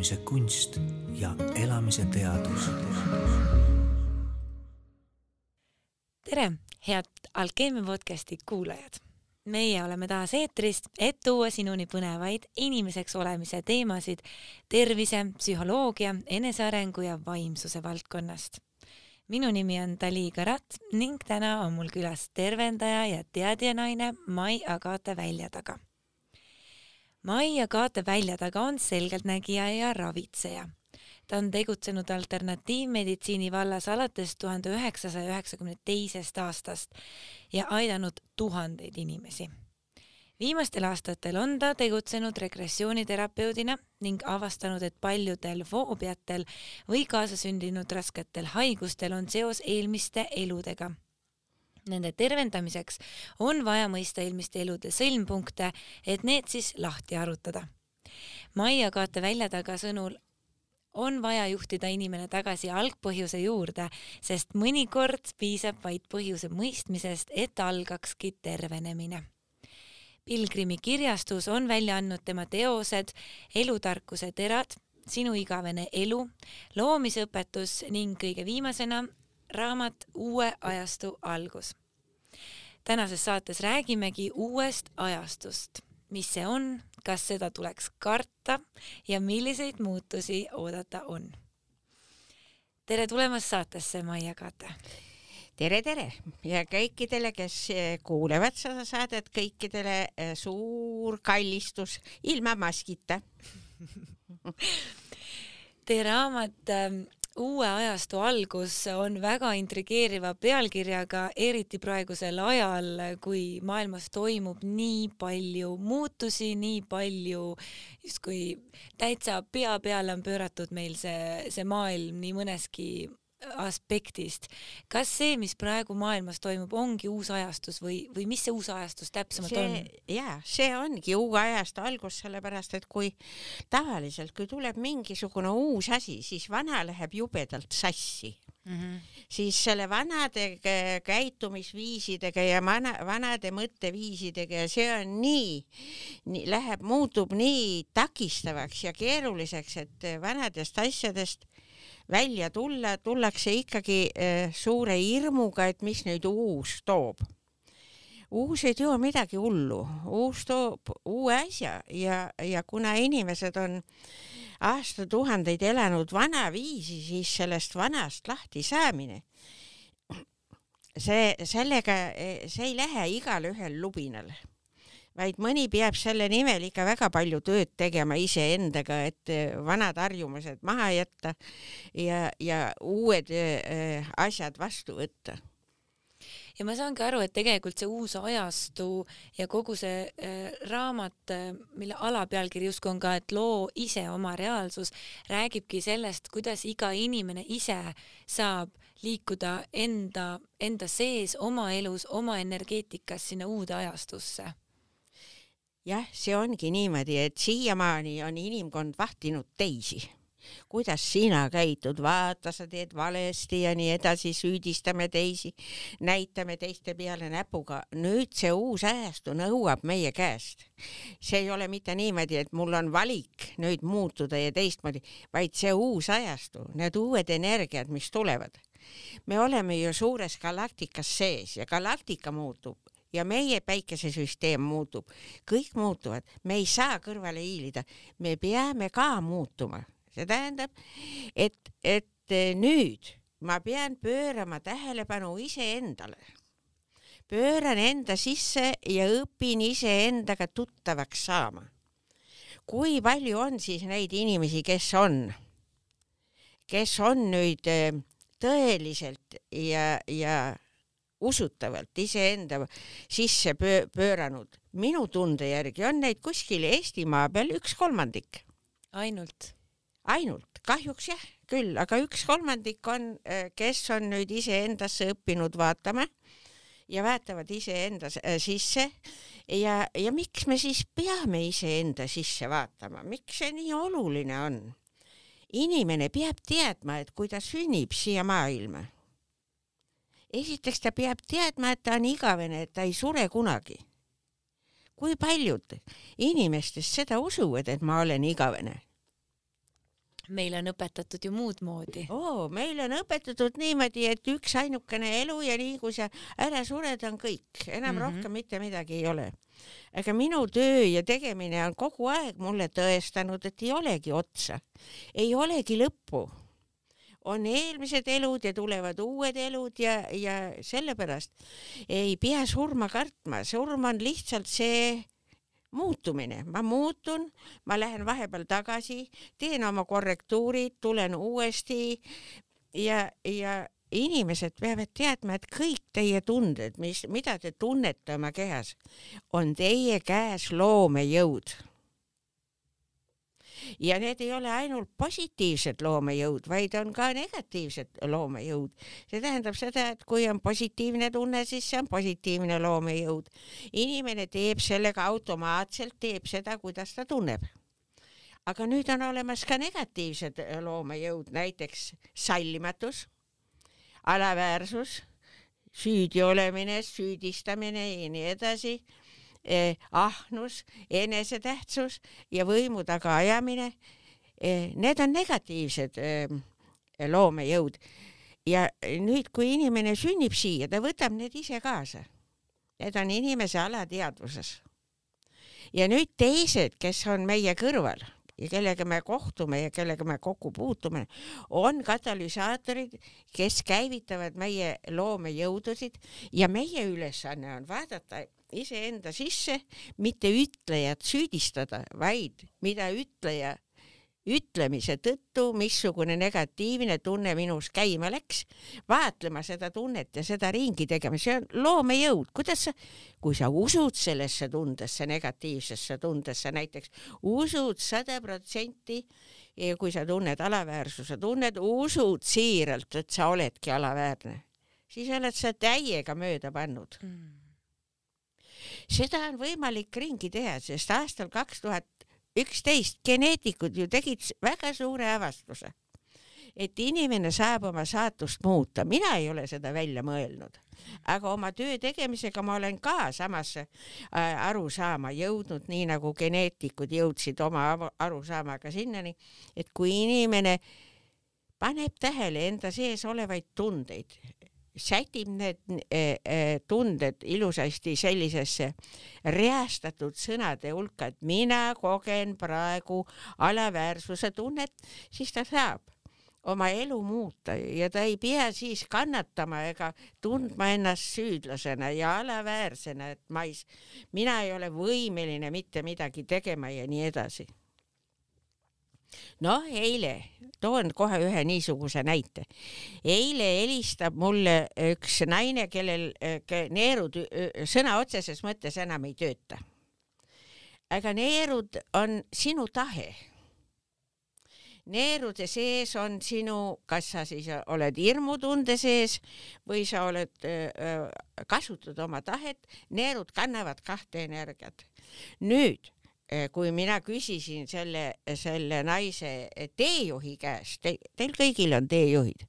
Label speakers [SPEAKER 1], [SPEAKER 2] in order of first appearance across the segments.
[SPEAKER 1] elamise kunst ja elamise teadus.
[SPEAKER 2] tere, head Alkeemia podcasti kuulajad. meie oleme taas eetris, et tuua sinuni põnevaid inimeseks olemise teemasid tervise, psühholoogia, enesearengu ja vaimsuse valdkonnast. minu nimi on Dali Karat ning täna on mul külas tervendaja ja teadjanaine Mai Agate Väljataga Maia Kaate välja taga on selgeltnägija ja ravitseja. ta on tegutsenud alternatiivmeditsiini vallas alates tuhande üheksasaja üheksakümne teisest aastast ja aidanud tuhandeid inimesi. viimastel aastatel on ta tegutsenud regressiooniterapeudina ning avastanud, et paljudel foobiatel või kaasasündinud rasketel haigustel on seos eelmiste eludega Nende tervendamiseks on vaja mõista eelmiste elude sõlmpunkte, et need siis lahti arutada. Maia Kaate väljataga sõnul on vaja juhtida inimene tagasi algpõhjuse juurde, sest mõnikord piisab vaid põhjuse mõistmisest, et algakski tervenemine. Pilgrimi kirjastus on välja andnud tema teosed Elutarkuse terad, Sinu igavene elu, loomisõpetus ning kõige viimasena raamat Uue ajastu algus. tänases saates räägimegi uuest ajastust, mis see on, kas seda tuleks karta ja milliseid muutusi oodata on. tere tulemast saatesse, Maia Kate
[SPEAKER 3] tere, tere ja kõikidele, kes kuulevad seda saadet, kõikidele eh, suur kallistus ilma maskita
[SPEAKER 2] Teie raamat ähm, uue ajastu algus on väga intrigeeriva pealkirjaga, eriti praegusel ajal, kui maailmas toimub nii palju muutusi, nii palju justkui täitsa pea peale on pööratud meil see, see maailm nii mõneski aspektist. kas see, mis praegu maailmas toimub, ongi uus ajastus või, või mis see uus ajastus täpsemalt
[SPEAKER 3] see,
[SPEAKER 2] on?
[SPEAKER 3] ja see ongi uue ajastu algus, sellepärast et kui tavaliselt, kui tuleb mingisugune uus asi, siis vana läheb jubedalt sassi mm. -hmm. siis selle vanade käitumisviisidega ja vana, vanade mõtteviisidega ja see on nii, nii, läheb, muutub nii takistavaks ja keeruliseks, et vanadest asjadest välja tulla, tullakse ikkagi äh, suure hirmuga, et mis nüüd uus toob. uus ei too midagi hullu, uus toob uue asja ja, ja kuna inimesed on aastatuhandeid elanud vanaviisi, siis sellest vanast lahti saamine, see, sellega, see ei lähe igalühel lubinal vaid mõni peab selle nimel ikka väga palju tööd tegema iseendaga, et eh, vanad harjumused maha jätta ja, ja uued äh, asjad vastu võtta.
[SPEAKER 2] Ja ma saangi aru, et tegelikult see uus ajastu ja kogu see äh, raamat, mille alapealkiri justkui on ka, et loo ise oma reaalsus, räägibki sellest, kuidas iga inimene ise saab liikuda enda, enda sees, oma elus, oma energeetikas sinna uude ajastusse
[SPEAKER 3] jah, see ongi niimoodi, et siiamaani on inimkond vahtinud teisi kuidas sina käitud, vaata, sa teed valesti ja nii edasi, süüdistame teisi, näitame teiste peale näpuga. nüüd see uus ajastu nõuab meie käest. see ei ole mitte niimoodi, et mul on valik nüüd muutuda ja teistmoodi, vaid see uus ajastu, need uued energiad, mis tulevad. me oleme ju suures galaktikas sees ja galaktika muutub ja meie päikesesüsteem muutub, kõik muutuvad, me ei saa kõrvale hiilida, me peame ka muutuma, see tähendab, et, et nüüd ma pean pöörama tähelepanu iseendale. pööran enda sisse ja õpin iseendaga tuttavaks saama. kui palju on siis neid inimesi, kes on, kes on nüüd eh, tõeliselt ja, ja usutavalt iseenda sisse pööranud. minu tunde järgi on neid kuskil Eestimaa peal üks kolmandik.
[SPEAKER 2] ainult?
[SPEAKER 3] ainult, kahjuks jah, küll, aga üks kolmandik on, äh, kes on nüüd iseendasse õppinud vaatama ja vaatavad iseenda äh, sisse ja, ja miks me siis peame iseenda sisse vaatama, miks see nii oluline on? inimene peab teadma, et kui ta sünnib siia maailma esiteks ta peab teadma, et ta on igavene, et ta ei sure kunagi. kui paljud inimestest seda usuvad, et ma olen igavene?
[SPEAKER 2] meile on õpetatud ju muud moodi.
[SPEAKER 3] oo, meile on õpetatud niimoodi, et üksainukene elu ja nii kui sa ära sured, on kõik, enam mm -hmm. rohkem mitte midagi ei ole. aga minu töö ja tegemine on kogu aeg mulle tõestanud, et ei olegi otsa, ei olegi lõppu on eelmised elud ja tulevad uued elud ja, ja sellepärast ei pea surma kartma, surm on lihtsalt see muutumine, ma muutun, ma lähen vahepeal tagasi, teen oma korrektuurid, tulen uuesti ja, ja inimesed peavad teadma, et kõik teie tunded, mis, mida te tunnete oma kehas, on teie käes loomejõud ja need ei ole ainult positiivsed loomejõud, vaid on ka negatiivsed loomejõud. see tähendab seda, et kui on positiivne tunne, siis see on positiivne loomejõud. inimene teeb sellega automaatselt, teeb seda, kuidas ta tunneb. aga nüüd on olemas ka negatiivsed loomejõud, näiteks sallimatus, alaväärsus, süüdi olemine, süüdistamine ja nii edasi eh, ahnus, enesetähtsus ja võimu tagaajamine eh,. Need on negatiivsed eh, loomejõud ja nüüd, kui inimene sünnib siia, ta võtab need ise kaasa. Need on inimese alateadvuses. ja nüüd teised, kes on meie kõrval ja kellega me kohtume ja kellega me kokku puutume, on katalüsaatorid, kes käivitavad meie loomejõudusid ja meie ülesanne on vaadata iseenda sisse, mitte ütlejat süüdistada, vaid mida ütleja ütlemise tõttu, missugune negatiivne tunne minus käima läks, vaatlema seda tunnet ja seda ringi tegema, see on loomejõud, kuidas sa, kui sa usud sellesse tundesse, negatiivsesse tundesse, näiteks usud sada protsenti kui sa tunned alaväärsuse tunnet, usud siiralt, et sa oledki alaväärne, siis oled sa täiega mööda pannud. Mm seda on võimalik ringi teha, sest aastal kaks tuhat üksteist geneetikud ju tegid väga suure avastuse, et inimene saab oma saatust muuta. mina ei ole seda välja mõelnud, aga oma töö tegemisega ma olen ka samasse äh, arusaama jõudnud, nii nagu geneetikud jõudsid oma arusaamaga sinnani, et kui inimene paneb tähele enda sees olevaid tundeid, sätib need eh, eh, tunded ilusasti sellisesse reastatud sõnade hulka, et mina kogen praegu alaväärsuse tunnet, siis ta saab oma elu muuta ja ta ei pea siis kannatama ega tundma ennast süüdlasena ja alaväärsena, et ma ei, mina ei ole võimeline mitte midagi tegema ja nii edasi noh, eile, toon kohe ühe niisuguse näite. eile helistab mulle üks naine, kellel neerud sõna otseses mõttes enam ei tööta. aga neerud on sinu tahe. neerude sees on sinu, kas sa siis oled hirmutunde sees või sa oled, kasutad oma tahet, neerud kannavad kahte energiat. nüüd kui mina küsisin selle, selle naise teejuhi käest te,, teil kõigil on teejuhid,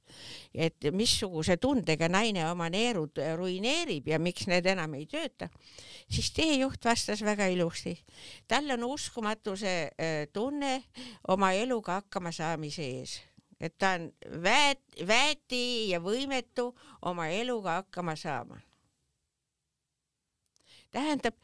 [SPEAKER 3] et missuguse tundega naine oma neerud ruineerib ja miks need enam ei tööta, siis teejuht vastas väga ilusti. tal on uskumatu see eh, tunne oma eluga hakkama saamise ees et ta on väet, väeti ja võimetu oma eluga hakkama saama. tähendab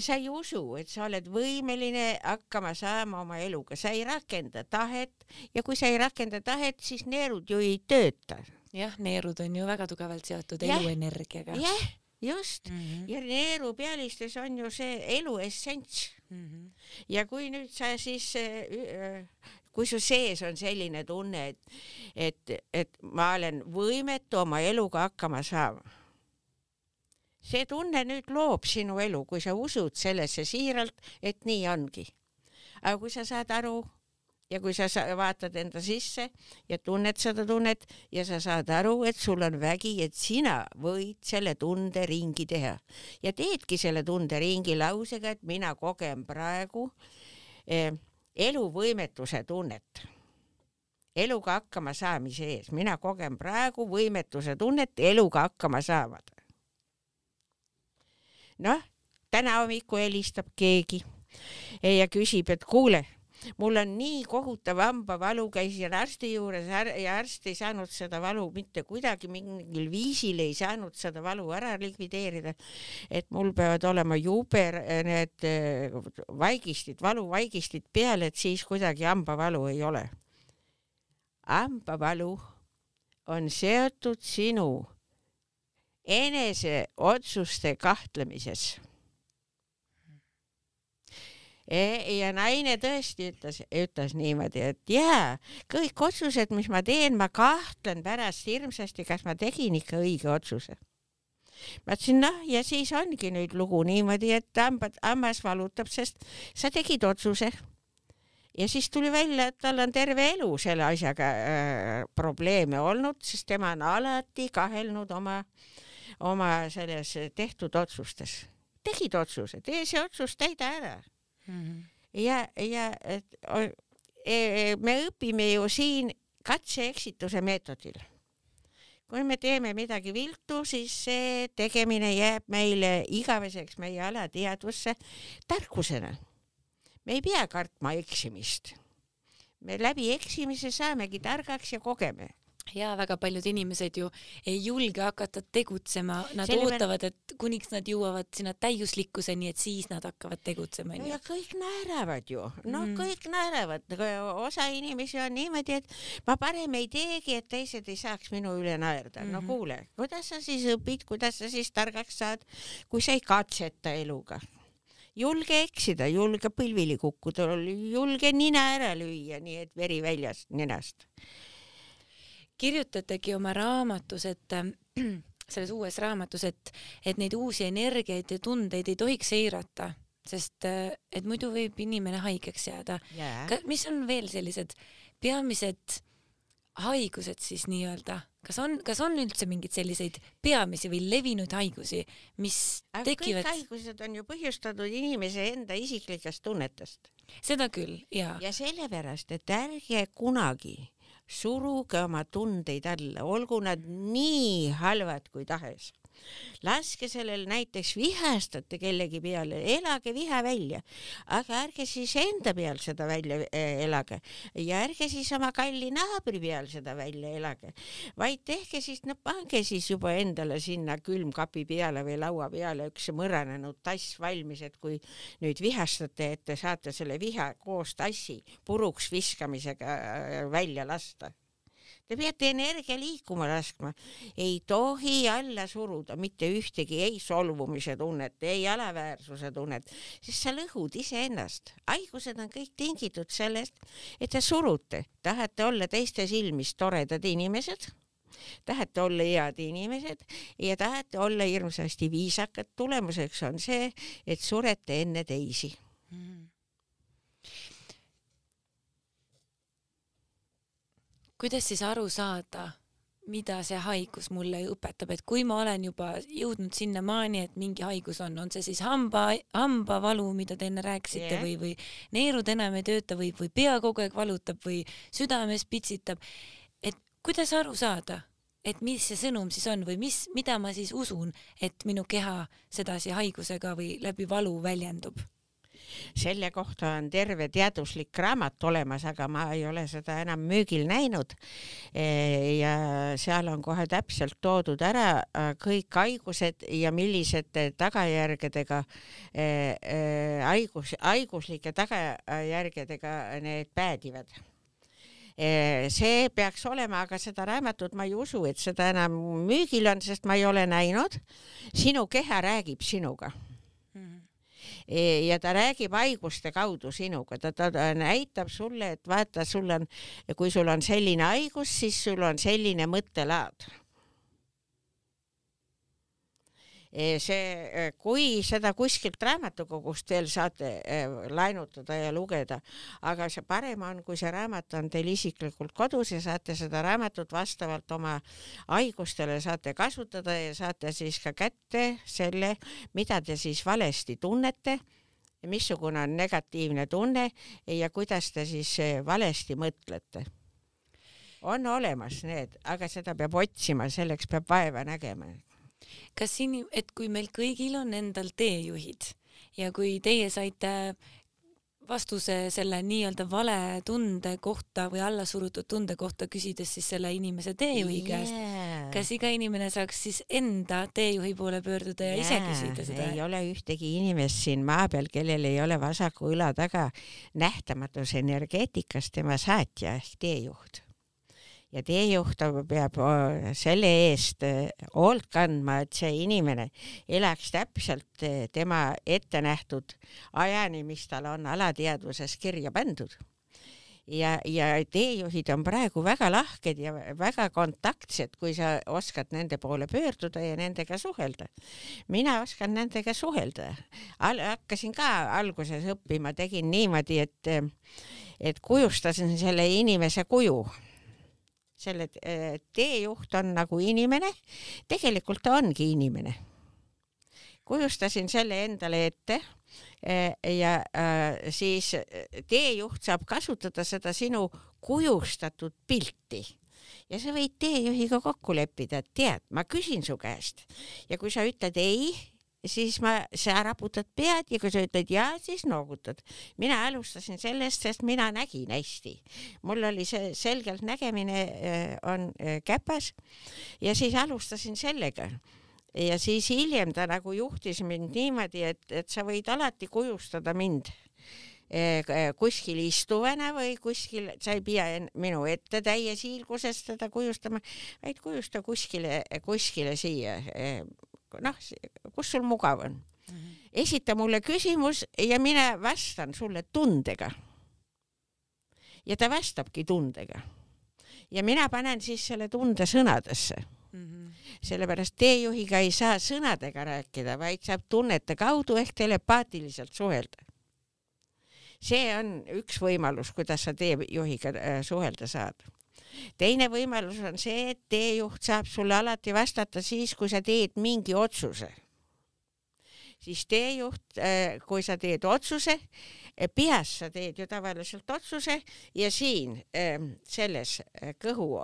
[SPEAKER 3] sa ei usu, et sa oled võimeline hakkama saama oma eluga, sa ei rakenda tahet ja kui sa ei rakenda tahet, siis neerud ju ei tööta.
[SPEAKER 2] jah, neerud on ju väga tugevalt seotud eluenergiaga.
[SPEAKER 3] jah, just mm -hmm. ja neerupealistes on ju see elu essents mm. -hmm. ja kui nüüd sa siis äh, kui su sees on selline tunne, et, et, et ma olen võimetu oma eluga hakkama saama see tunne nüüd loob sinu elu, kui sa usud sellesse siiralt, et nii ongi. aga kui sa saad aru ja kui sa vaatad enda sisse ja tunned seda tunnet ja sa saad aru, et sul on vägi, et sina võid selle tunde ringi teha. Ja teedki selle tunde ringi lausega, et mina kogen praegu eh, eluvõimetuse tunnet. Eluga hakkama saamise ees, mina kogen praegu võimetuse tunnet eluga hakkama saavad noh, täna hommikul helistab keegi ja küsib, et kuule, mul on nii kohutav hambavalu, käisin arsti juures ja arst ei saanud seda valu mitte kuidagi mingil viisil ei saanud seda valu ära likvideerida. et mul peavad olema jube need eh, vaigistid, valuvaigistid peal, et siis kuidagi hambavalu ei ole. hambavalu on seotud sinu eneseotsuste kahtlemises E, ja naine tõesti ütles, ütles niimoodi, et jaa, kõik otsused, mis ma teen, ma kahtlen pärast hirmsasti, kas ma tegin ikka õige otsuse. ma ütlesin, noh, ja siis ongi nüüd lugu niimoodi, et hambad, hammas valutab, sest sa tegid otsuse. ja siis tuli välja, et tal on terve elu selle asjaga äh, probleeme olnud, sest tema on alati kahelnud oma, oma selles tehtud otsustes. tegid otsuse, tee see otsus, täida ära mm. -hmm. ja, ja et, e, me õpime ju siin katse-eksituse meetodil. kui me teeme midagi viltu, siis see tegemine jääb meile igaveseks meie alateadvusse tarkusena. me ei pea kartma eksimist. me läbi eksimise saamegi targaks ja kogeme
[SPEAKER 2] ja väga paljud inimesed ju ei julge hakata tegutsema, nad Selle ootavad, et kuniks nad jõuavad sinna täiuslikkuseni, et siis nad hakkavad tegutsema.
[SPEAKER 3] ja kõik naeravad ju, no mm. kõik naeravad, osa inimesi on niimoodi, et ma parem ei teegi, et teised ei saaks minu üle naerda mm. -hmm. no mhm. kuule, kuidas sa siis õpid, kuidas sa siis targaks saad, kui sa ei katseta eluga? julge eksida, julge põlvili kukkuda, julge nina ära lüüa, nii et veri väljas ninast
[SPEAKER 2] kirjutategi oma raamatus, et selles uues raamatus, et, et neid uusi energiaid ja tundeid ei tohiks eirata, sest et muidu võib inimene haigeks jääda yeah.. mis on veel sellised peamised haigused siis nii-öelda, kas on, kas on üldse mingeid selliseid peamisi või levinud haigusi, mis Aga tekivad?
[SPEAKER 3] kõik haigused on ju põhjustatud inimese enda isiklikest tunnetest.
[SPEAKER 2] seda küll, jaa.
[SPEAKER 3] ja sellepärast, et ärge kunagi suruge oma tundeid alla, olgu nad nii halvad kui tahes laske sellel näiteks vihastate kellegi peale, elage viha välja, aga ärge siis enda peal seda välja äh, elage. Ja ärge siis oma kalli naabri peal seda välja elage, vaid tehke siis, no pange siis juba endale sinna külmkapi peale või laua peale üks mõranenud tass valmis, et kui nüüd vihastate, et te saate selle viha koos tassi puruks viskamisega äh, välja lasta Te peate energia liikuma laskma, ei tohi alla suruda mitte ühtegi ei solvumise tunnet, ei alaväärsuse tunnet, sest sa lõhud iseennast. haigused on kõik tingitud sellest, et te surute, tahate olla teiste silmis toredad inimesed tahate olla head inimesed ja tahate olla hirmsasti viisakad, tulemuseks on see, et surete enne teisi mm.
[SPEAKER 2] Kuidas siis aru saada, mida see haigus mulle õpetab, et kui ma olen juba jõudnud sinnamaani, et mingi haigus on, on see siis hamba, hambavalu, mida te enne rääkisite yeah. või, või neerud enam ei tööta või, või pea kogu aeg valutab või südames pitsitab. et kuidas aru saada, et mis see sõnum siis on või mis, mida ma siis usun, et minu keha sedasi haigusega või läbi valu väljendub
[SPEAKER 3] selle kohta on terve teaduslik raamat olemas, aga ma ei ole seda enam müügil näinud. E, ja seal on kohe täpselt toodud ära äh, kõik haigused ja millisete tagajärgedega, e, e, haigus, haiguslike tagajärgedega need päädivad see peaks olema, aga seda raamatut ma ei usu, et seda enam müügil on, sest ma ei ole näinud. sinu keha räägib sinuga ja ta räägib haiguste kaudu sinuga, ta, ta, ta näitab sulle, et vaata, sul on, kui sul on selline haigus, siis sul on selline mõttelaad Eh, see, eh, kui seda kuskilt raamatukogust veel saate eh, laenutada ja lugeda, aga see parem on, kui see raamat on teil isiklikult kodus ja saate seda raamatut vastavalt oma haigustele saate kasutada ja saate siis ka kätte selle, mida te siis valesti tunnete missugune on negatiivne tunne ja kuidas te siis valesti mõtlete. on olemas need, aga seda peab otsima, selleks peab vaeva nägema
[SPEAKER 2] kas siin, et kui meil kõigil on endal teejuhid ja kui teie saite vastuse selle nii-öelda vale tunde kohta või allasurutud tunde kohta, küsides siis selle inimese teejuhi käest
[SPEAKER 3] yeah.
[SPEAKER 2] kas iga inimene saaks siis enda teejuhi poole pöörduda ja ise küsida seda?
[SPEAKER 3] ei ole ühtegi inimest siin maa peal, kellel ei ole vasaku õla taga nähtamatus energeetikas tema saatja ehk teejuht ja teejuht peab selle eest hoolt kandma, et see inimene elaks täpselt tema ette nähtud ajani, mis tal on alateadvuses kirja pandud. ja, ja teejuhid on praegu väga lahked ja väga kontaktsed, kui sa oskad nende poole pöörduda ja nendega suhelda. mina oskan nendega suhelda Al. hakkasin ka alguses õppima, tegin niimoodi, et, et kujustasin selle inimese kuju selle äh, teejuht on nagu inimene, tegelikult ta ongi inimene. kujustasin selle endale ette äh, ja äh, siis teejuht saab kasutada seda sinu kujustatud pilti. Ja sa võid teejuhiga kokku leppida, et tead, ma küsin su käest. Ja kui sa ütled ei, siis ma, sa raputad pead ja kui sa ütled jaa, siis noogutad. mina alustasin sellest, sest mina nägin hästi. mul oli see selgelt nägemine äh, on äh, käpas ja siis alustasin sellega ja siis hiljem ta nagu juhtis mind niimoodi, et, et sa võid alati kujustada mind äh, kuskil istuvana või kuskil, sa ei pea minu ette täies hiilguses teda kujustama, vaid kujusta kuskile, kuskile siia noh, kus sul mugav on mm. -hmm. esita mulle küsimus ja mine vastan sulle tundega. ja ta vastabki tundega. ja mina panen siis selle tunde sõnadesse mm. -hmm. sellepärast teejuhiga ei saa sõnadega rääkida, vaid saab tunnete kaudu ehk telepaatiliselt suhelda. see on üks võimalus, kuidas sa teejuhiga äh, suhelda saad teine võimalus on see, et teejuht saab sulle alati vastata siis, kui sa teed mingi otsuse. siis teejuht, äh, kui sa teed otsuse, äh, peas sa teed ju tavaliselt otsuse ja siin ähm, selles äh, kõhu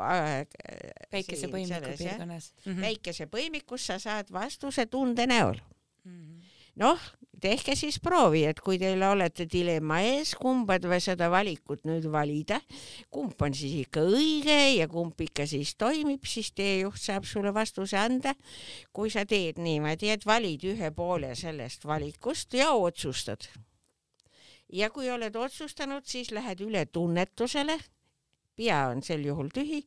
[SPEAKER 2] päikesepõimiku piirkonnas mm -hmm.
[SPEAKER 3] päikesepõimikus sa saad vastuse tunde näol mm -hmm. Noh, tehke siis proovi, et kui teil olete dilemma ees, kumba seda valikut nüüd valida, kumb on siis ikka õige ja kumb ikka siis toimib, siis teejuht saab sulle vastuse anda. kui sa teed niimoodi, et valid ühe poole sellest valikust ja otsustad. ja kui oled otsustanud, siis lähed üle tunnetusele. pea on sel juhul tühi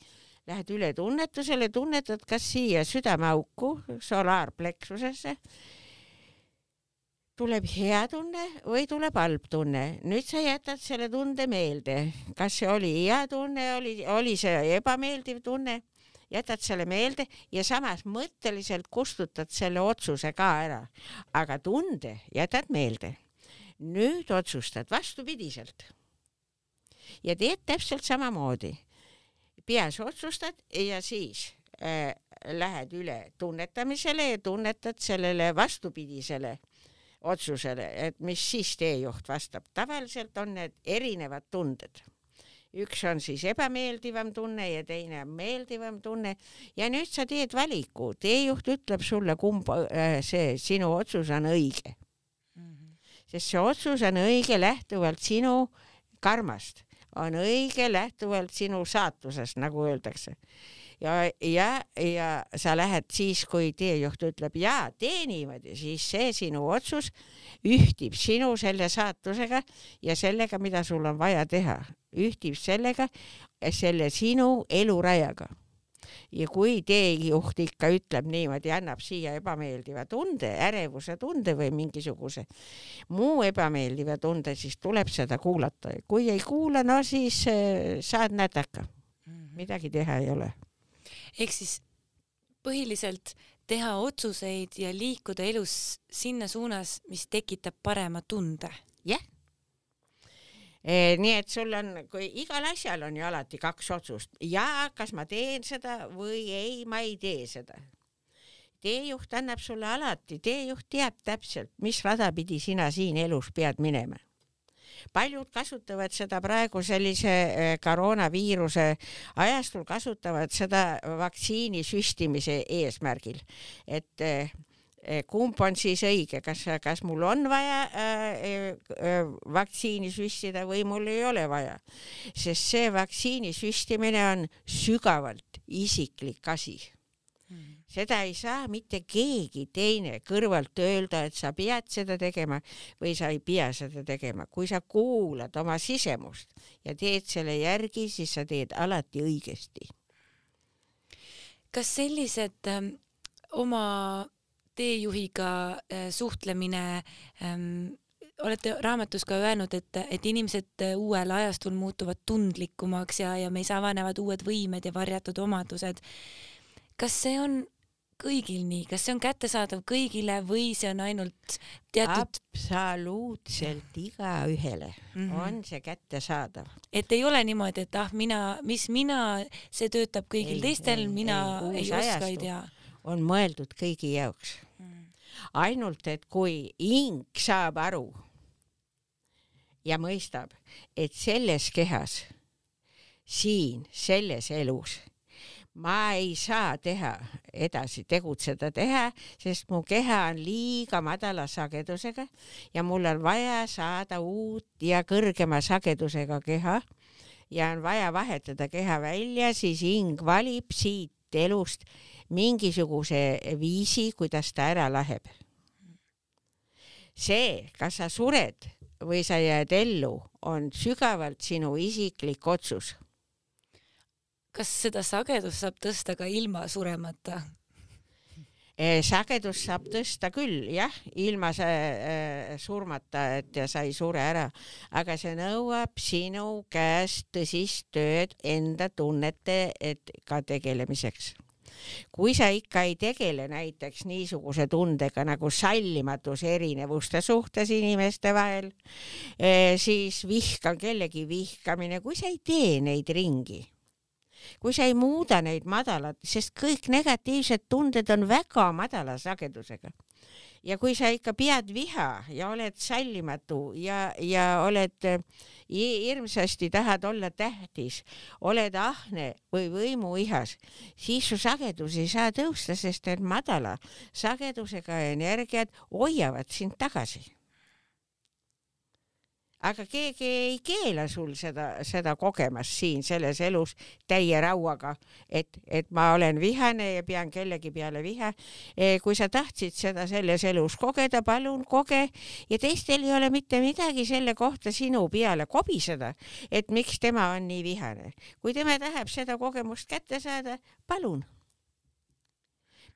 [SPEAKER 3] lähed üle tunnetusele, tunnetad, kas siia südameauku, solaarpleksusesse tuleb hea tunne või tuleb halb tunne. nüüd sa jätad selle tunde meelde, kas see oli hea tunne, oli, oli see ebameeldiv tunne, jätad selle meelde ja samas mõtteliselt kustutad selle otsuse ka ära, aga tunde jätad meelde. nüüd otsustad vastupidiselt ja teed täpselt samamoodi. peas otsustad ja siis äh, lähed üle tunnetamisele ja tunnetad sellele vastupidisele otsusele, et mis siis teejuht vastab. tavaliselt on need erinevad tunded. üks on siis ebameeldivam tunne ja teine on meeldivam tunne ja nüüd sa teed valiku, teejuht ütleb sulle, kumb äh, see sinu otsus on õige mm. -hmm. sest see otsus on õige lähtuvalt sinu karmast, on õige lähtuvalt sinu saatusest, nagu öeldakse ja, ja, ja sa lähed siis, kui teejuht ütleb ja tee niimoodi, siis see sinu otsus ühtib sinu selle saatusega ja sellega, mida sul on vaja teha, ühtib sellega, selle sinu elurajaga ja kui teejuht ikka ütleb niimoodi, annab siia ebameeldiva tunde, ärevuse tunde või mingisuguse muu ebameeldiva tunde, siis tuleb seda kuulata. kui ei kuula, no siis äh, saad nädaka. Mhm. midagi teha ei ole
[SPEAKER 2] ehk siis põhiliselt teha otsuseid ja liikuda elus sinna suunas, mis tekitab parema tunde.
[SPEAKER 3] jah yeah. Nii et sul on, kui igal asjal on ju alati kaks otsust ja kas ma teen seda või ei, ma ei tee seda. teejuht annab sulle alati, teejuht teab täpselt, mis rada pidi sina siin elus pead minema paljud kasutavad seda praegu sellise äh, koroonaviiruse ajastul, kasutavad seda vaktsiini süstimise eesmärgil, et äh, Eh, kumb on siis õige, kas, kas mul on vaja äh, vaktsiini süstida või mul ei ole vaja, sest see vaktsiini süstimine on sügavalt isiklik asi. Seda ei saa mitte keegi teine kõrvalt öelda, et sa pead seda tegema või sa ei pea seda tegema. kui sa kuulad oma sisemust ja teed selle järgi, siis sa teed alati õigesti.
[SPEAKER 2] kas sellised ähm, oma teejuhiga äh, suhtlemine ähm, olete raamatus ka öelnud, et, et inimesed äh, uuel ajastul muutuvad tundlikumaks ja, ja meis avanevad uued võimed ja varjatud omadused. kas see on kõigil nii, kas see on kättesaadav kõigile või see on ainult teatud?
[SPEAKER 3] absoluutselt igaühele mm -hmm. on see kättesaadav.
[SPEAKER 2] et ei ole niimoodi, et ah, mina, mis mina, see töötab kõigil ei, teistel, mina ei, ei oska, ei tea
[SPEAKER 3] on mõeldud kõigi jaoks mm.. ainult, et kui hing saab aru ja mõistab, et selles kehas, siin, selles elus ma ei saa teha edasi, tegutseda teha, sest mu keha on liiga madala sagedusega ja mul on vaja saada uut ja kõrgema sagedusega keha ja on vaja vahetada keha välja, siis hing valib siit elust mingisuguse viisi, kuidas ta ära läheb. see, kas sa sured või sa jääd ellu, on sügavalt sinu isiklik otsus.
[SPEAKER 2] Kas seda sagedust saab tõsta ka ilma suremata?
[SPEAKER 3] Eh, sagedust saab tõsta küll, jah, ilma äh, surmata, et sa ei sure ära, aga see nõuab sinu käest tõsist tööd enda tunnete et ka tegelemiseks. Kui sa ikka ei tegele näiteks niisuguse tundega nagu sallimatus erinevuste suhtes inimeste vahel, eh, siis vihka, kellegi vihkamine, kui sa ei tee neid ringi kui sa ei muuda neid madalad, sest kõik negatiivsed tunded on väga madala sagedusega. Ja kui sa ikka pead viha ja oled sallimatu ja, ja oled äh, hirmsasti tahad olla tähtis, oled ahne või võimuihas, siis su sagedus ei saa tõusta, sest need madala sagedusega energiat hoiavad sind tagasi aga keegi ei keela sul seda, seda kogemast siin selles elus täie rauaga, et, et ma olen vihane ja pean kellegi peale viha. E, kui sa tahtsid seda selles elus kogeda, palun koge ja teistel ei ole mitte midagi selle kohta sinu peale kobiseda, et miks tema on nii vihane. kui tema tahab seda kogemust kätte saada, palun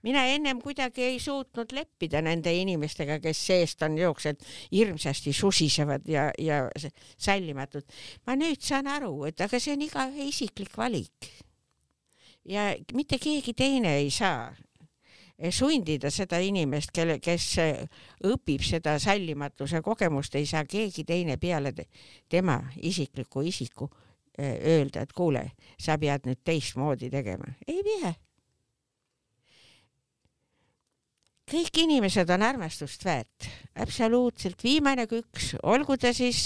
[SPEAKER 3] mina ennem kuidagi ei suutnud leppida nende inimestega, kes seest on jooksjad, hirmsasti susisevad ja, ja sallimatud. ma nüüd saan aru, et aga see on igaühe isiklik valik. ja mitte keegi teine ei saa sundida seda inimest, kelle, kes õpib seda sallimatuse kogemust, ei saa keegi teine peale tema isikliku isiku eh, öelda, et kuule, sa pead nüüd teistmoodi tegema. ei pea kõik inimesed on armastust väärt, absoluutselt, viimane küks, olgu ta siis,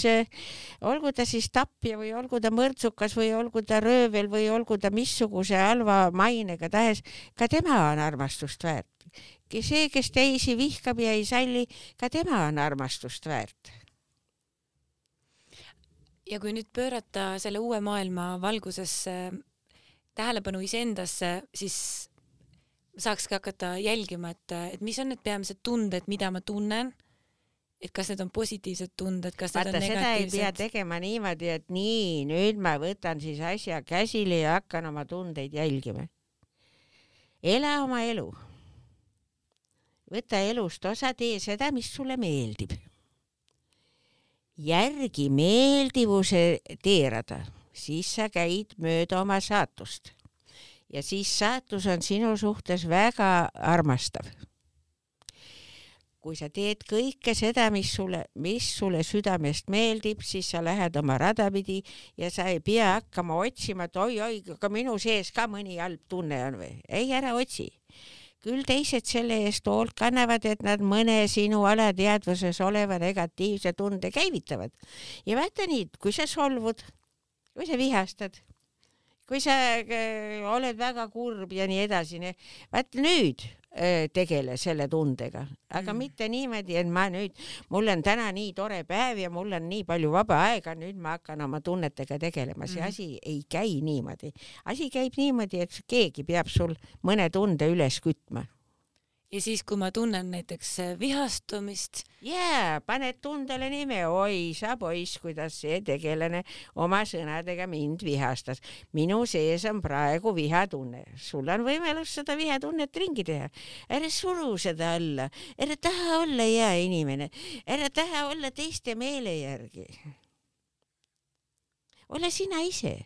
[SPEAKER 3] olgu ta siis tapja või olgu ta mõrtsukas või olgu ta röövel või olgu ta missuguse halva mainega tahes, ka tema on armastust väärt. see, kes teisi vihkab ja ei salli, ka tema on armastust väärt.
[SPEAKER 2] ja kui nüüd pöörata selle uue maailma valguses tähelepanu iseendasse, siis saakski hakata jälgima, et, et mis on need peamised tunded, mida ma tunnen, et kas need on positiivsed tunded, kas
[SPEAKER 3] Vaata,
[SPEAKER 2] need on negatiivsed.
[SPEAKER 3] seda ei pea tegema niimoodi, et nii, nüüd ma võtan siis asja käsile ja hakkan oma tundeid jälgima. ela oma elu. võta elust osa, tee seda, mis sulle meeldib. järgi meeldivuse teerada, siis sa käid mööda oma saatust ja siis saatus on sinu suhtes väga armastav. kui sa teed kõike seda, mis sulle, mis sulle südamest meeldib, siis sa lähed oma rada pidi ja sa ei pea hakkama otsima, et oi-oi, aga minu sees ka mõni halb tunne on või. ei, ära otsi küll teised selle eest hoolt kannavad, et nad mõne sinu alateadvuses oleva negatiivse tunde käivitavad. ja vaata nii, kui sa solvud, kui sa vihastad, kui sa äh, oled väga kurb ja nii edasi, vaat nüüd äh, tegele selle tundega, aga mm. mitte niimoodi, et ma nüüd, mul on täna nii tore päev ja mul on nii palju vaba aega, nüüd ma hakkan oma tunnetega tegelema, see mm. asi ei käi niimoodi. asi käib niimoodi, et keegi peab sul mõne tunde üles kütma
[SPEAKER 2] ja siis, kui ma tunnen näiteks äh, vihastumist.
[SPEAKER 3] jaa, paned tundele nime, oi sa poiss, kuidas see tegelane oma sõnadega mind vihastas. minu sees on praegu vihatunne, sul on võimalus seda vihatunnet ringi teha. ära suru seda alla, ära taha olla hea inimene, ära taha olla teiste meele järgi. ole sina ise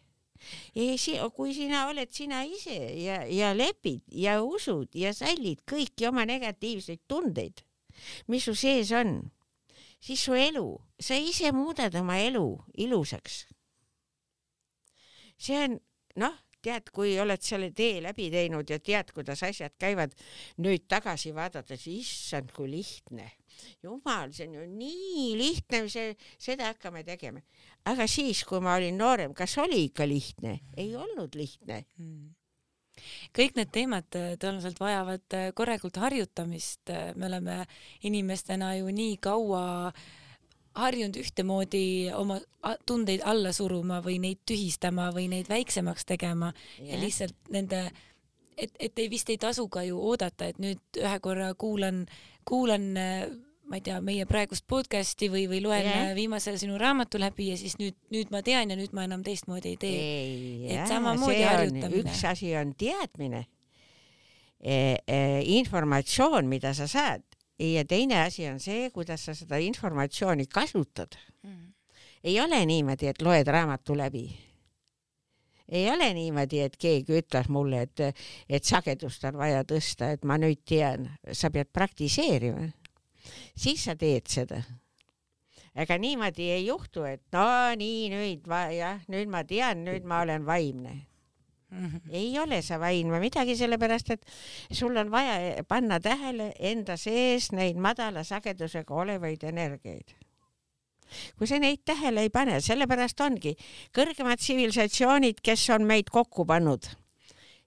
[SPEAKER 3] kui sina oled sina ise ja, ja lepid ja usud ja sallid kõiki oma negatiivseid tundeid, mis su sees on, siis su elu, sa ise muudad oma elu ilusaks. see on, noh, tead, kui oled selle tee läbi teinud ja tead, kuidas asjad käivad, nüüd tagasi vaadates, issand, kui lihtne. Jumal, see on ju nii lihtne, see, seda hakkame tegema. Aga siis, kui ma olin noorem, kas oli ikka lihtne? ei olnud lihtne. Mm.
[SPEAKER 2] Kõik need teemad äh, tõenäoliselt vajavad äh, korralikult harjutamist, äh, me oleme inimestena ju nii kaua harjunud ühtemoodi oma tundeid alla suruma või neid tühistama või neid väiksemaks tegema. Yeah. ja lihtsalt nende, et, et ei vist ei tasu ka ju oodata, et nüüd ühe korra kuulan, kuulan ma ei tea, meie praegust podcast'i või, või loen yeah. viimase sinu raamatu läbi ja siis nüüd, nüüd ma tean ja nüüd ma enam teistmoodi ei tee.
[SPEAKER 3] et samamoodi harjutamine. üks asi on teadmine e,, e, informatsioon, mida sa saad ja teine asi on see, kuidas sa seda informatsiooni kasutad mm.. ei ole niimoodi, et loed raamatu läbi ei ole niimoodi, et keegi ütles mulle, et, et sagedust on vaja tõsta, et ma nüüd tean, sa pead praktiseerima siis sa teed seda. ega niimoodi ei juhtu, et no nii nüüd ma jah, nüüd ma tean, nüüd ma olen vaimne mm. -hmm. ei ole sa vaimne midagi, sellepärast et sul on vaja panna tähele enda sees neid madala sagedusega olevaid energiaid kui sa neid tähele ei pane, sellepärast ongi kõrgemad tsivilisatsioonid, kes on meid kokku pannud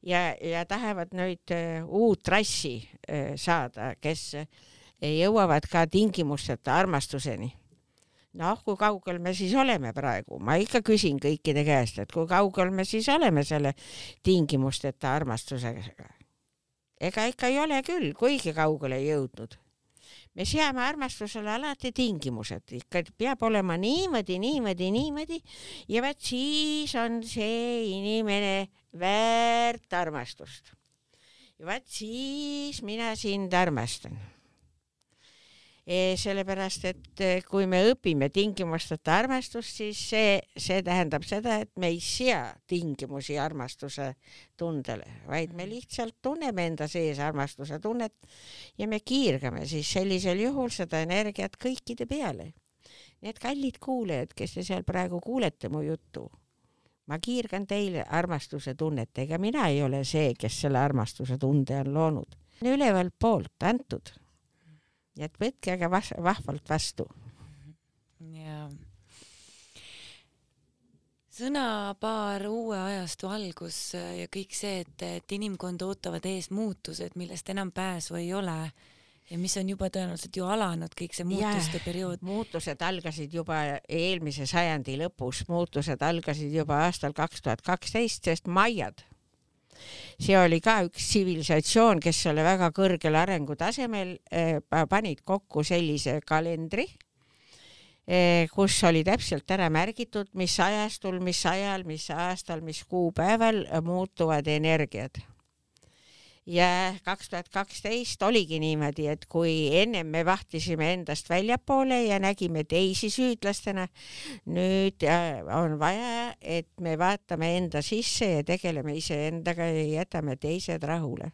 [SPEAKER 3] ja, ja tahavad nüüd uh, uut rassi uh, saada, kes jõuavad ka tingimusteta armastuseni. noh, kui kaugel me siis oleme praegu, ma ikka küsin kõikide käest, et kui kaugel me siis oleme selle tingimusteta armastusega. ega ikka ei ole küll kuigi kaugele jõudnud. Me seame armastusele alati tingimused, ikka peab olema niimoodi, niimoodi, niimoodi. Ja vot siis on see inimene väärt armastust. ja vot siis mina sind armastan sellepärast et eh, kui me õpime tingimusteta armastust, siis see, see tähendab seda, et me ei sea tingimusi armastuse tundele, vaid me lihtsalt tunneme enda sees armastuse tunnet ja me kiirgame siis sellisel juhul seda energiat kõikide peale. Need kallid kuulajad, kes te seal praegu kuulete mu juttu, ma kiirgan teile armastuse tunnet, ega mina ei ole see, kes selle armastuse tunde on loonud. ülevalt poolt antud nii et võtke aga vas vahvalt vastu.
[SPEAKER 2] jaa. sõnapaar uue ajastu algus ja kõik see, et, et inimkond ootavad ees muutused, millest enam pääsu ei ole ja mis on juba tõenäoliselt ju alanud, kõik see muutuste ja, periood.
[SPEAKER 3] muutused algasid juba eelmise sajandi lõpus, muutused algasid juba aastal kaks tuhat kaksteist, sest maiad see oli ka üks tsivilisatsioon, kes oli väga kõrgel arengutasemel, eh, panid kokku sellise kalendri, eh, kus oli täpselt ära märgitud, mis ajastul, mis ajal, mis aastal, mis kuupäeval muutuvad energiad ja kaks tuhat kaksteist oligi niimoodi, et kui ennem me vahtisime endast väljapoole ja nägime teisi süüdlastena, nüüd äh, on vaja, et me vaatame enda sisse ja tegeleme iseendaga ja jätame teised rahule.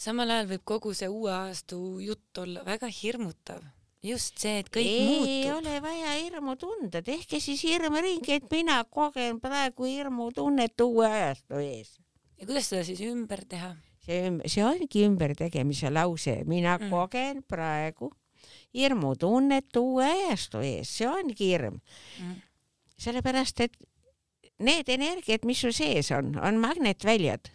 [SPEAKER 2] samal ajal võib kogu see uue ajastu jutt olla väga hirmutav just see, et kõik
[SPEAKER 3] ei
[SPEAKER 2] muutub.
[SPEAKER 3] ei ole vaja hirmu tunda, tehke siis hirm ringi, et mina kogen praegu hirmutunnet uue ajastu ees
[SPEAKER 2] ja kuidas seda siis ümber teha?
[SPEAKER 3] see, see ongi ümbertegemise lause, mina mm. kogen praegu hirmutunnet uue ajastu ees, see ongi hirm. Mm.. sellepärast, et need energiad, mis su sees on, on magnetväljad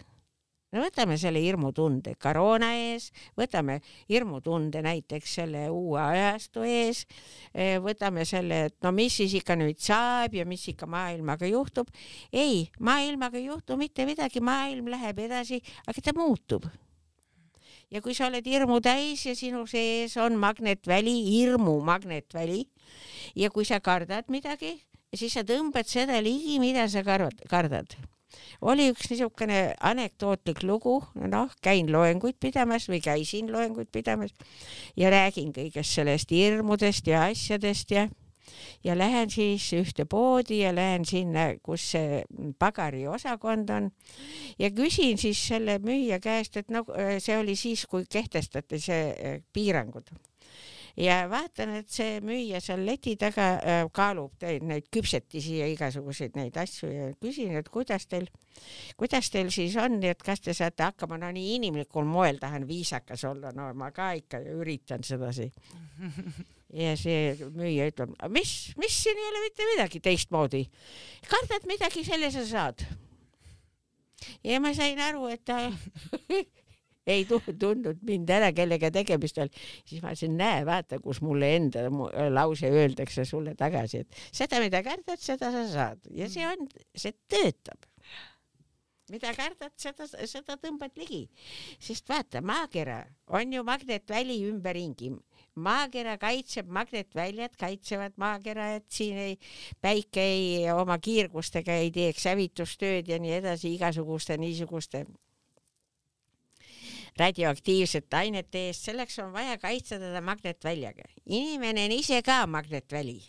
[SPEAKER 3] no võtame selle hirmutunde koroona ees, võtame hirmutunde näiteks selle uue ajastu ees, eh, võtame selle, et no mis siis ikka nüüd saab ja mis ikka maailmaga juhtub. ei, maailmaga ei juhtu mitte midagi, maailm läheb edasi, aga ta muutub ja kui sa oled hirmu täis ja sinu sees on magnetväli, hirmu magnetväli ja kui sa kardad midagi, siis sa tõmbad seda ligi, mida sa kardad oli üks niisugune anekdootlik lugu, noh, käin loenguid pidamas või käisin loenguid pidamas ja räägin kõigest sellest hirmudest ja asjadest ja ja lähen siis ühte poodi ja lähen sinna, kus see pagariosakond on ja küsin siis selle müüja käest, et no see oli siis, kui kehtestati see eh, piirangud ja vaatan, et see müüja seal leti taga äh, kaalub neid küpsetisi ja igasuguseid neid asju ja küsin, et kuidas teil, kuidas teil siis on, et kas te saate hakkama, no nii inimlikul moel tahan viisakas olla, no ma ka ikka üritan sedasi. ja see müüja ütleb, mis, mis siin ei ole mitte midagi teistmoodi. kardad midagi, selle sa saad. ja ma sain aru, et ta ei tundnud mind ära, kellega tegemist oli, siis ma ütlesin, näe, vaata, kus mulle enda lause öeldakse sulle tagasi, et seda, mida kardad, seda sa saad. Ja see on, see töötab. mida kardad, seda, seda tõmbad ligi, sest vaata, maakera on ju magnetväli ümberringi. Maakera kaitseb, magnetväljad kaitsevad maakera, et siin ei, päike ei oma kiirgustega ei teeks hävitustööd ja nii edasi, igasuguste niisuguste radioaktiivsete ainete eest, selleks on vaja kaitsta teda magnetväljaga. inimene on ise ka magnetväli.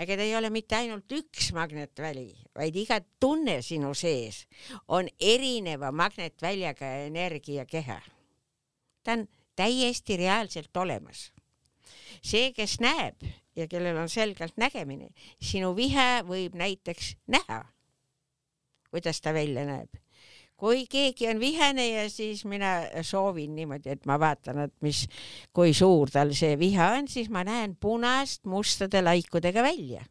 [SPEAKER 3] ega ta ei ole mitte ainult üks magnetväli, vaid iga tunne sinu sees on erineva magnetväljaga energiakeha. ta on täiesti reaalselt olemas. see, kes näeb ja kellel on selgelt nägemine, sinu vihe võib näiteks näha, kuidas ta välja näeb kui keegi on vihane ja siis mina soovin niimoodi, et ma vaatan, et mis, kui suur tal see viha on, siis ma näen punast mustade laikudega välja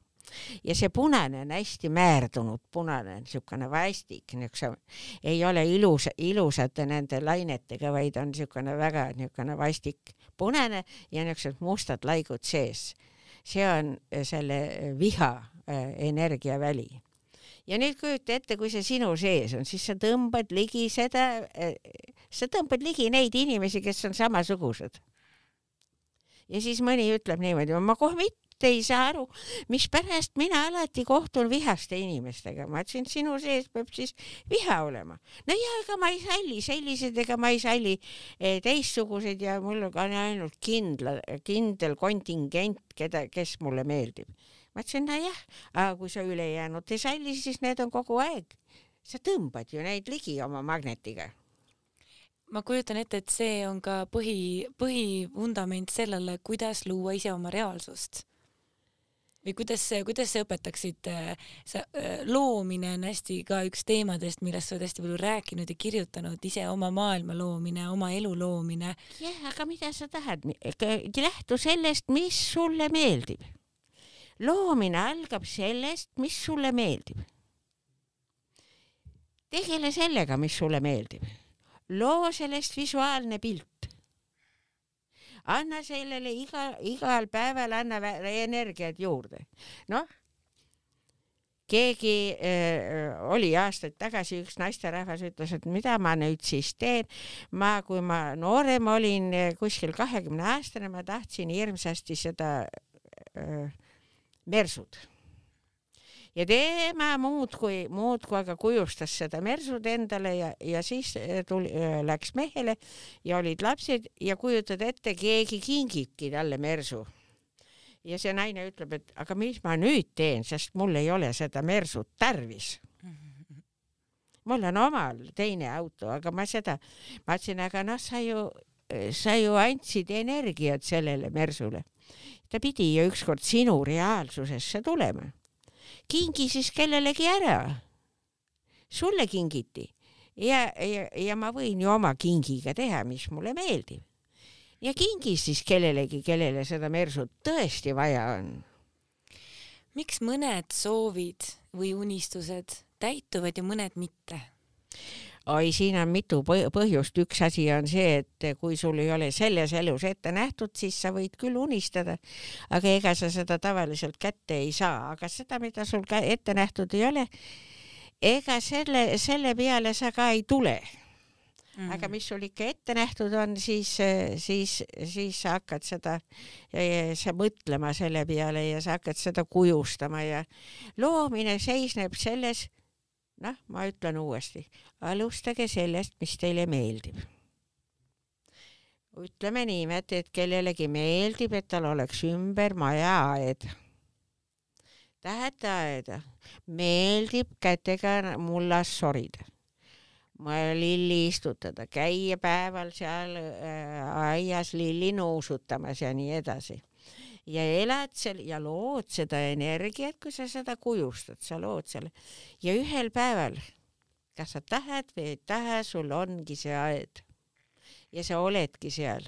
[SPEAKER 3] ja see punane on hästi määrdunud, punane, niisugune vastik, niisugune, ei ole ilus, ilusate nende lainetega, vaid on niisugune väga niisugune vastik punane ja niisugused mustad laigud sees. see on selle viha äh, energiaväli ja nüüd kujuta ette, kui see sinu sees on, siis sa tõmbad ligi seda, eh, sa tõmbad ligi neid inimesi, kes on samasugused. ja siis mõni ütleb niimoodi, ma kohe mitte ei saa aru, mispärast mina alati kohtun vihaste inimestega. ma ütlesin, sinu sees peab siis viha olema. no ja ega ma ei salli selliseid, ega ma ei salli eh, teistsuguseid ja mul on ainult kindla, kindel kontingent, keda, kes mulle meeldib ma ütlesin, nojah, aga kui sa ülejäänud ei salli, siis need on kogu aeg. sa tõmbad ju neid ligi oma magnetiga.
[SPEAKER 2] ma kujutan ette, et see on ka põhi, põhivundament sellele, kuidas luua ise oma reaalsust või kuidas, kuidas sa õpetaksid, sa, loomine on hästi ka üks teemadest, millest sa oled hästi palju rääkinud ja kirjutanud, ise oma maailma loomine, oma elu loomine.
[SPEAKER 3] jah, aga mida sa tahad, lähtu sellest, mis sulle meeldib loomine algab sellest, mis sulle meeldib. tegele sellega, mis sulle meeldib. loo sellest visuaalne pilt. anna sellele iga, igal päeval anna energiat juurde. noh, keegi äh, oli aastaid tagasi, üks naisterahvas ütles, et mida ma nüüd siis teen. ma, kui ma noorem olin, kuskil kahekümne aastane, ma tahtsin hirmsasti seda äh, mersud. ja tema muudkui, muudkui aga kujustas seda mersud endale ja, ja siis tuli, läks mehele ja olid lapsed ja kujutad ette, keegi kingibki talle mersu ja see naine ütleb, et aga mis ma nüüd teen, sest mul ei ole seda mersut tarvis. mul on omal teine auto, aga ma seda, ma ütlesin, aga noh, sa ju, sa ju andsid energiat sellele mersule ta pidi ju ükskord sinu reaalsusesse tulema. kingi siis kellelegi ära. sulle kingiti ja, ja, ja ma võin ju oma kingiga teha, mis mulle meeldib. ja kingi siis kellelegi, kellele seda mersut tõesti vaja on
[SPEAKER 2] miks mõned soovid või unistused täituvad ja mõned mitte?
[SPEAKER 3] Oi, siin on mitu põhjust, üks asi on see, et kui sul ei ole selles elus ette nähtud, siis sa võid küll unistada, aga ega sa seda tavaliselt kätte ei saa, aga seda, mida sul ette nähtud ei ole, ega selle, selle peale sa ka ei tule. Mm. aga mis sul ikka ette nähtud on, siis, siis, siis sa hakkad seda, sa mõtlema selle peale ja sa hakkad seda kujustama. Ja loomine seisneb selles, noh, ma ütlen uuesti, alustage sellest, mis teile meeldib. ütleme niimoodi, et kellelegi meeldib, et tal oleks ümber majaaed. Tahate aeda? meeldib kätega mullas sorida lilli istutada, käia päeval seal äh, aias lilli nuusutamas ja nii edasi ja elad seal ja lood seda energiat, kui sa seda kujustad, sa lood selle ja ühel päeval, kas sa tahad või ei taha, sul ongi see aed. Ja sa oledki seal.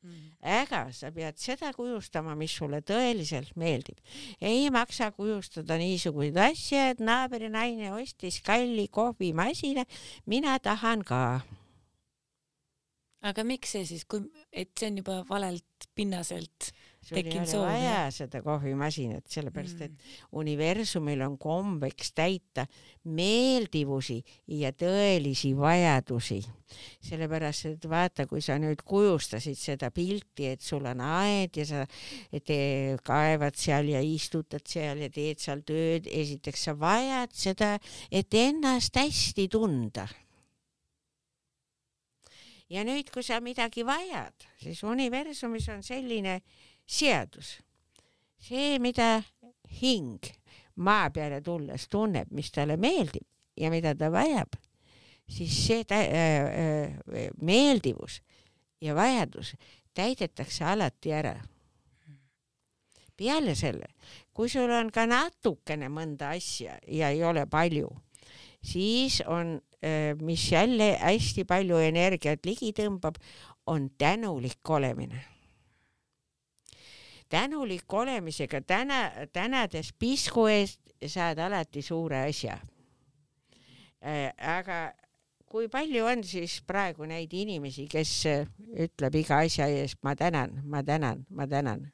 [SPEAKER 3] Mm.. aga sa pead seda kujustama, mis sulle tõeliselt meeldib. ei maksa kujustada niisuguseid asju, et naabrinaine ostis kalli kohvimasina, mina tahan ka.
[SPEAKER 2] aga miks see siis, kui, et see on juba valelt pinnaselt
[SPEAKER 3] ole soov, vaja seda kohvimasinat, sellepärast mm. et universumil on kombeks täita meeldivusi ja tõelisi vajadusi. sellepärast, et vaata, kui sa nüüd kujustasid seda pilti, et sul on aed ja sa te kaevad seal ja istutad seal ja teed seal tööd, esiteks sa vajad seda, et ennast hästi tunda ja nüüd, kui sa midagi vajad, siis universumis on selline seadus. see, mida hing maa peale tulles tunneb, mis talle meeldib ja mida ta vajab, siis see tä- äh, äh, meeldivus ja vajadus täidetakse alati ära. peale selle, kui sul on ka natukene mõnda asja ja ei ole palju, siis on, äh, mis jälle hästi palju energiat ligi tõmbab, on tänulik olemine tänulik olemisega täna, tänades pisku eest saad alati suure asja äh,. aga kui palju on siis praegu neid inimesi, kes ütleb iga asja eest ma tänan, ma tänan, ma tänan?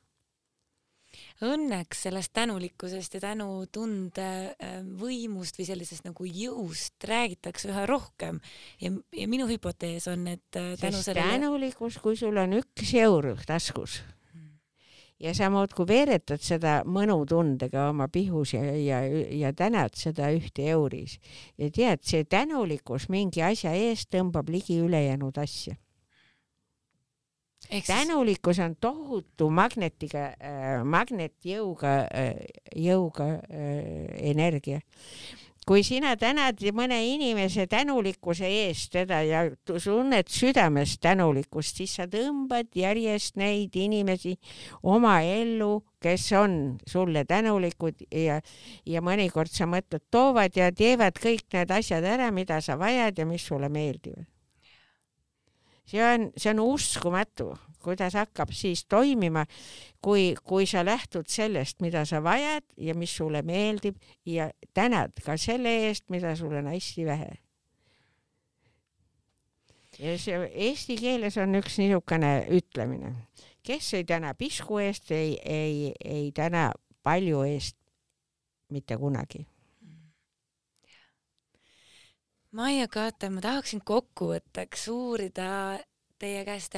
[SPEAKER 2] Õnneks sellest tänulikkusest ja tänutunde äh, võimust või sellisest nagu jõust räägitakse üha rohkem ja, ja minu hüpotees on, et
[SPEAKER 3] äh, tänu sellele tänulikkus, kui sul on üks eur taskus ja sa muudkui veeretad seda mõnutundega oma pihus ja, ja, ja tänad seda ühte euris ja tead, see tänulikkus mingi asja eest tõmbab ligi ülejäänud asja. Eks... tänulikkus on tohutu magnetiga äh,, magnetjõuga äh,, jõuga äh, energia kui sina tänad mõne inimese tänulikkuse eest teda ja tunned südames tänulikkust, siis sa tõmbad järjest neid inimesi oma ellu, kes on sulle tänulikud ja, ja mõnikord sa mõtled, toovad ja teevad kõik need asjad ära, mida sa vajad ja mis sulle meeldivad. see on, see on uskumatu kuidas hakkab siis toimima, kui, kui sa lähtud sellest, mida sa vajad ja mis sulle meeldib ja tänad ka selle eest, mida sul on hästi vähe. ja see eesti keeles on üks niisugune ütlemine, kes ei täna pisku eest, ei, ei, ei täna palju eest mitte kunagi
[SPEAKER 2] Maia Kaate, ma tahaksin kokkuvõtteks uurida teie käest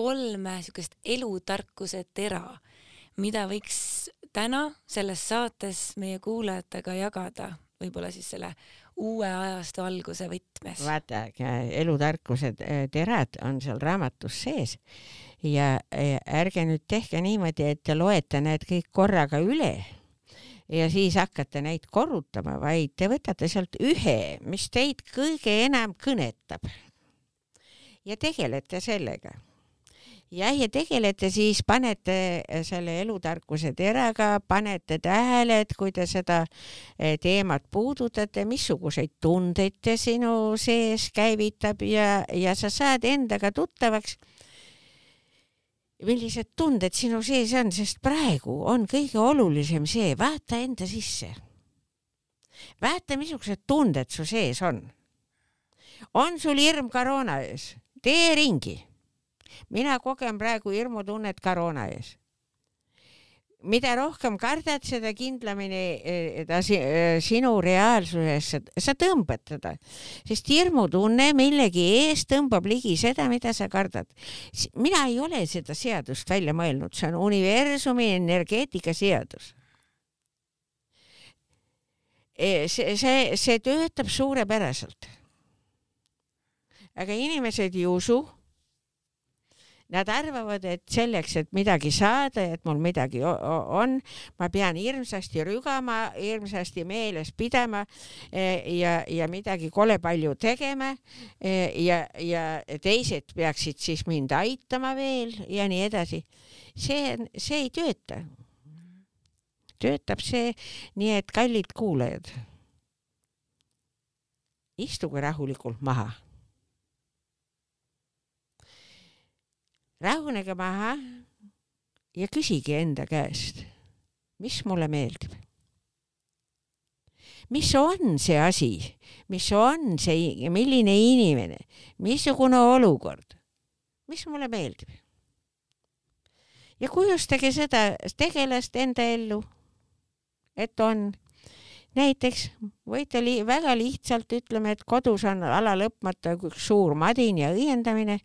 [SPEAKER 2] kolme niisugust elutarkuse tera, mida võiks täna selles saates meie kuulajatega jagada, võib-olla siis selle uue ajastu alguse võtmes.
[SPEAKER 3] vaata, elutarkuse terad on seal raamatus sees ja ärge nüüd tehke niimoodi, et te loete need kõik korraga üle ja siis hakkate neid korrutama, vaid te võtate sealt ühe, mis teid kõige enam kõnetab. ja tegelete sellega jah, ja tegelete siis, panete äh, selle elutarkuse teraga, panete tähele, et kui te seda äh, teemat puudutate, missuguseid tundeid te sinu sees käivitab ja, ja sa saad endaga tuttavaks. millised tunded sinu sees on, sest praegu on kõige olulisem see, vaata enda sisse. vaata, missugused tunded su sees on. on sul hirm koroona ees? tee ringi. Mina kogen praegu hirmutunnet koroona ees mida rohkem kardad, seda kindlamini eh, ta eh, sinu reaalsusesse, sa tõmbad teda, sest hirmutunne millegi ees tõmbab ligi seda, mida sa kardad. mina ei ole seda seadust välja mõelnud, see on universumi energeetika seadus. Eh, see, see, see töötab suurepäraselt. aga inimesed ei usu Nad arvavad, et selleks, et midagi saada, et mul midagi on, ma pean hirmsasti rügama, hirmsasti meeles pidama eh, ja, ja midagi kole palju tegema eh, ja, ja teised peaksid siis mind aitama veel ja nii edasi. see, see ei tööta. töötab see nii, et kallid kuulajad, istuge rahulikult maha rahunege maha ja küsige enda käest, mis mulle meeldib. mis on see asi, mis on see, milline inimene, missugune olukord, mis mulle meeldib. ja kujustage seda tegelast enda ellu, et on näiteks võite li väga lihtsalt ütleme, et kodus on ala lõpmata üks suur madin ja õiendamine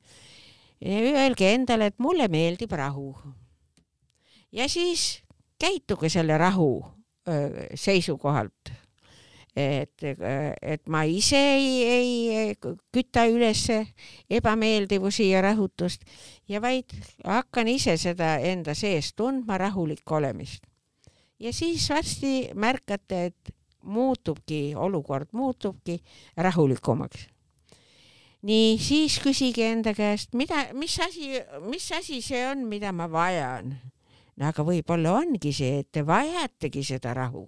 [SPEAKER 3] öelge endale, et mulle meeldib rahu. ja siis käituge selle rahu seisukohalt. et, et ma ise ei, ei küta üles ebameeldivusi ja rahutust ja vaid hakkan ise seda enda sees tundma rahulik olemist. ja siis varsti märkate, et muutubki, olukord muutubki rahulikumaks nii, siis küsige enda käest, mida, mis asi, mis asi see on, mida ma vajan. no aga võib-olla ongi see, et te vajategi seda rahu.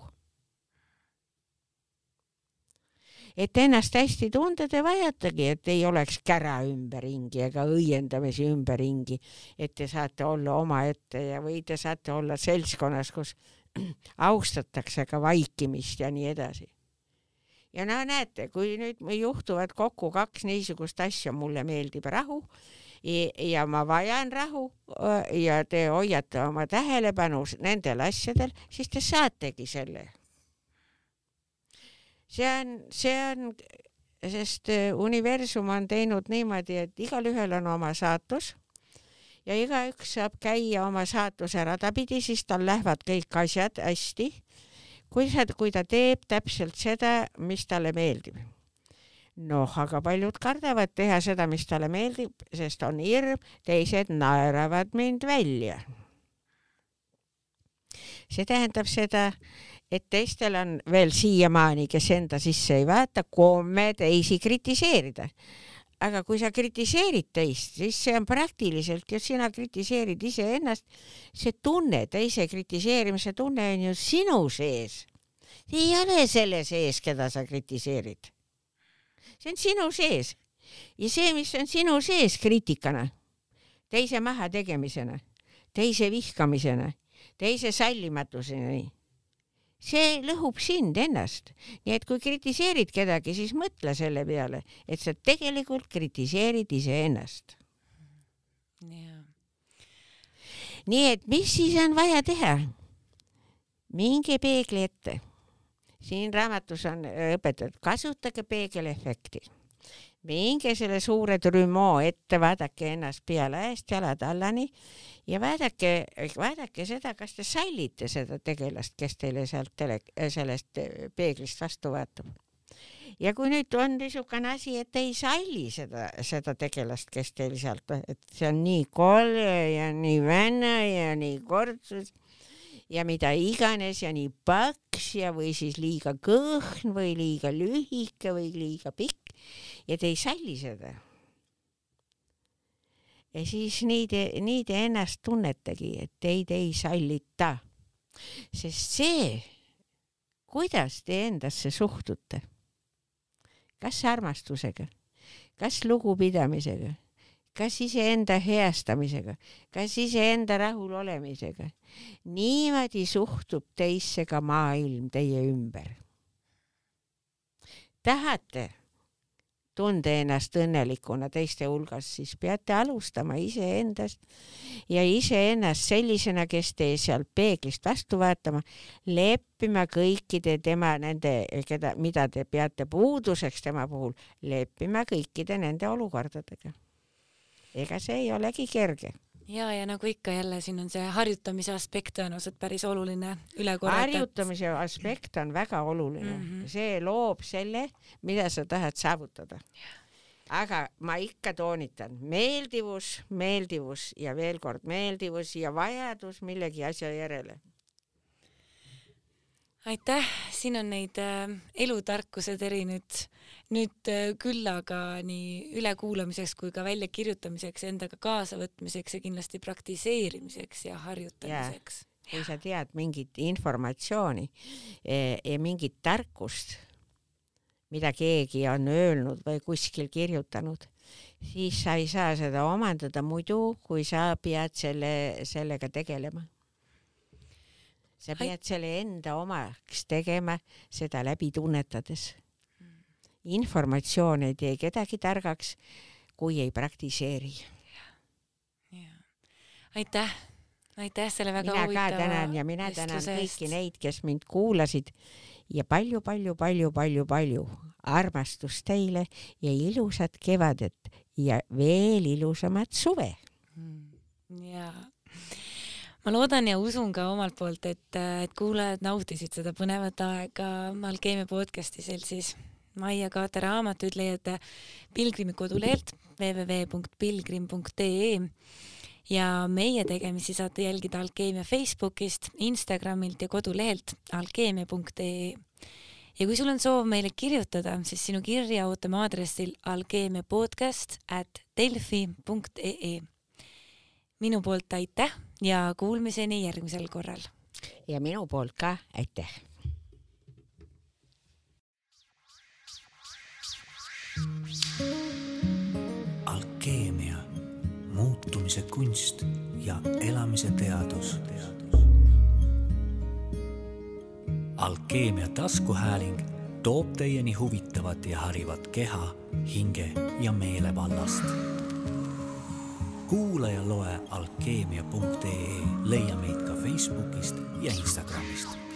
[SPEAKER 3] et ennast hästi tunda, te vajategi, et ei oleks kära ümberringi ega õiendamisi ümberringi, et te saate olla omaette ja või te saate olla seltskonnas, kus austatakse ka vaikimist ja nii edasi ja no näete, kui nüüd juhtuvad kokku kaks niisugust asja, mulle meeldib rahu ja ma vajan rahu ja te hoiate oma tähelepanu nendel asjadel, siis te saategi selle. see on, see on, sest universum on teinud niimoodi, et igalühel on oma saatus ja igaüks saab käia oma saatuse rada pidi, siis tal lähevad kõik asjad hästi kui sa, kui ta teeb täpselt seda, mis talle meeldib. noh, aga paljud kardavad teha seda, mis talle meeldib, sest on hirm, teised naeravad mind välja. see tähendab seda, et teistel on veel siiamaani, kes enda sisse ei vaata, komme teisi kritiseerida aga kui sa kritiseerid teist, siis see on praktiliselt ju sina kritiseerid iseennast. see tunne, teise kritiseerimise tunne on ju sinu sees. ei ole selle sees, keda sa kritiseerid. see on sinu sees ja see, mis on sinu sees kriitikana, teise mahategemisena, teise vihkamisena, teise sallimatuseni see lõhub sind ennast. nii et kui kritiseerid kedagi, siis mõtle selle peale, et sa tegelikult kritiseerid iseennast. nii et mis siis on vaja teha? minge peegli ette. siin raamatus on õpetatud, kasutage peegelefekti minge selle suure trümoo ette, vaadake ennast pealaest jalad allani ja vaadake, vaadake seda, kas te sallite seda tegelast, kes teile sealt tele, sellest peeglist vastu vaatab. ja kui nüüd on niisugune asi, et ei salli seda, seda tegelast, kes teil sealt, et see on nii kole ja nii vänne ja nii kordsus ja mida iganes ja nii paks ja, või siis liiga kõhn või liiga lühike või liiga pikk ja te ei salli seda. Ja siis nii te, nii te ennast tunnetegi, et teid ei sallita. sest see, kuidas te endasse suhtute, kas armastusega, kas lugupidamisega, kas iseenda heastamisega, kas iseenda rahulolemisega. niimoodi suhtub teisse ka maailm teie ümber. tahate tunda ennast õnnelikuna teiste hulgas, siis peate alustama iseendast ja iseennast sellisena, kes teie sealt peeglist vastu vaatama, leppima kõikide tema nende, keda, mida te peate puuduseks tema puhul, leppima kõikide nende olukordadega. ega see ei olegi kerge
[SPEAKER 2] ja, ja nagu ikka jälle siin on see harjutamise aspekt tõenäoliselt päris oluline üle korrata.
[SPEAKER 3] harjutamise aspekt on väga oluline mm, -hmm. see loob selle, mida sa tahad saavutada. aga ma ikka toonitan, meeldivus, meeldivus ja veel kord meeldivus ja vajadus millegi asja järele
[SPEAKER 2] aitäh, siin on neid äh, elutarkused eri nüüd, nüüd äh, küllaga nii ülekuulamiseks kui ka väljakirjutamiseks, endaga kaasavõtmiseks ja kindlasti praktiseerimiseks ja harjutamiseks.
[SPEAKER 3] kui sa tead mingit informatsiooni e, ja mingit tarkust, mida keegi on öelnud või kuskil kirjutanud, siis sa ei saa seda omandada muidu, kui sa pead selle, sellega tegelema sa pead selle enda omaks tegema, seda läbi tunnetades. informatsioon ei tee kedagi targaks, kui ei praktiseeri.
[SPEAKER 2] aitäh, aitäh selle väga
[SPEAKER 3] mina
[SPEAKER 2] huvitava
[SPEAKER 3] ka tänan ja mina tänan kõiki neid, kes mind kuulasid. Ja palju-palju-palju-palju-palju armastust teile ja ilusat kevadet ja veel ilusamat suve.
[SPEAKER 2] Mm, jaa ma loodan ja usun ka omalt poolt, et, et kuulajad nautisid seda põnevat aega Alkeemia podcasti seltsis. Maia Kaate raamatuid leiate Pilgrimi kodulehelt www.pilgrim.ee ja meie tegemisi saate jälgida Alkeemia Facebookist, Instagramilt ja kodulehelt alkeemia.ee. ja kui sul on soov meile kirjutada, siis sinu kirja ootame aadressil alkeemiapodcast at delfi.ee minu poolt aitäh ja kuulmiseni järgmisel korral.
[SPEAKER 3] ja minu poolt ka aitäh.
[SPEAKER 1] alkeemia, muutumise kunst ja elamise teadus. alkeemia taskuhääling toob teieni huvitavat ja harivat keha, hinge ja meele vallast kuula ja loe alkeemia.ee, leia meid ka Facebookist ja Instagramist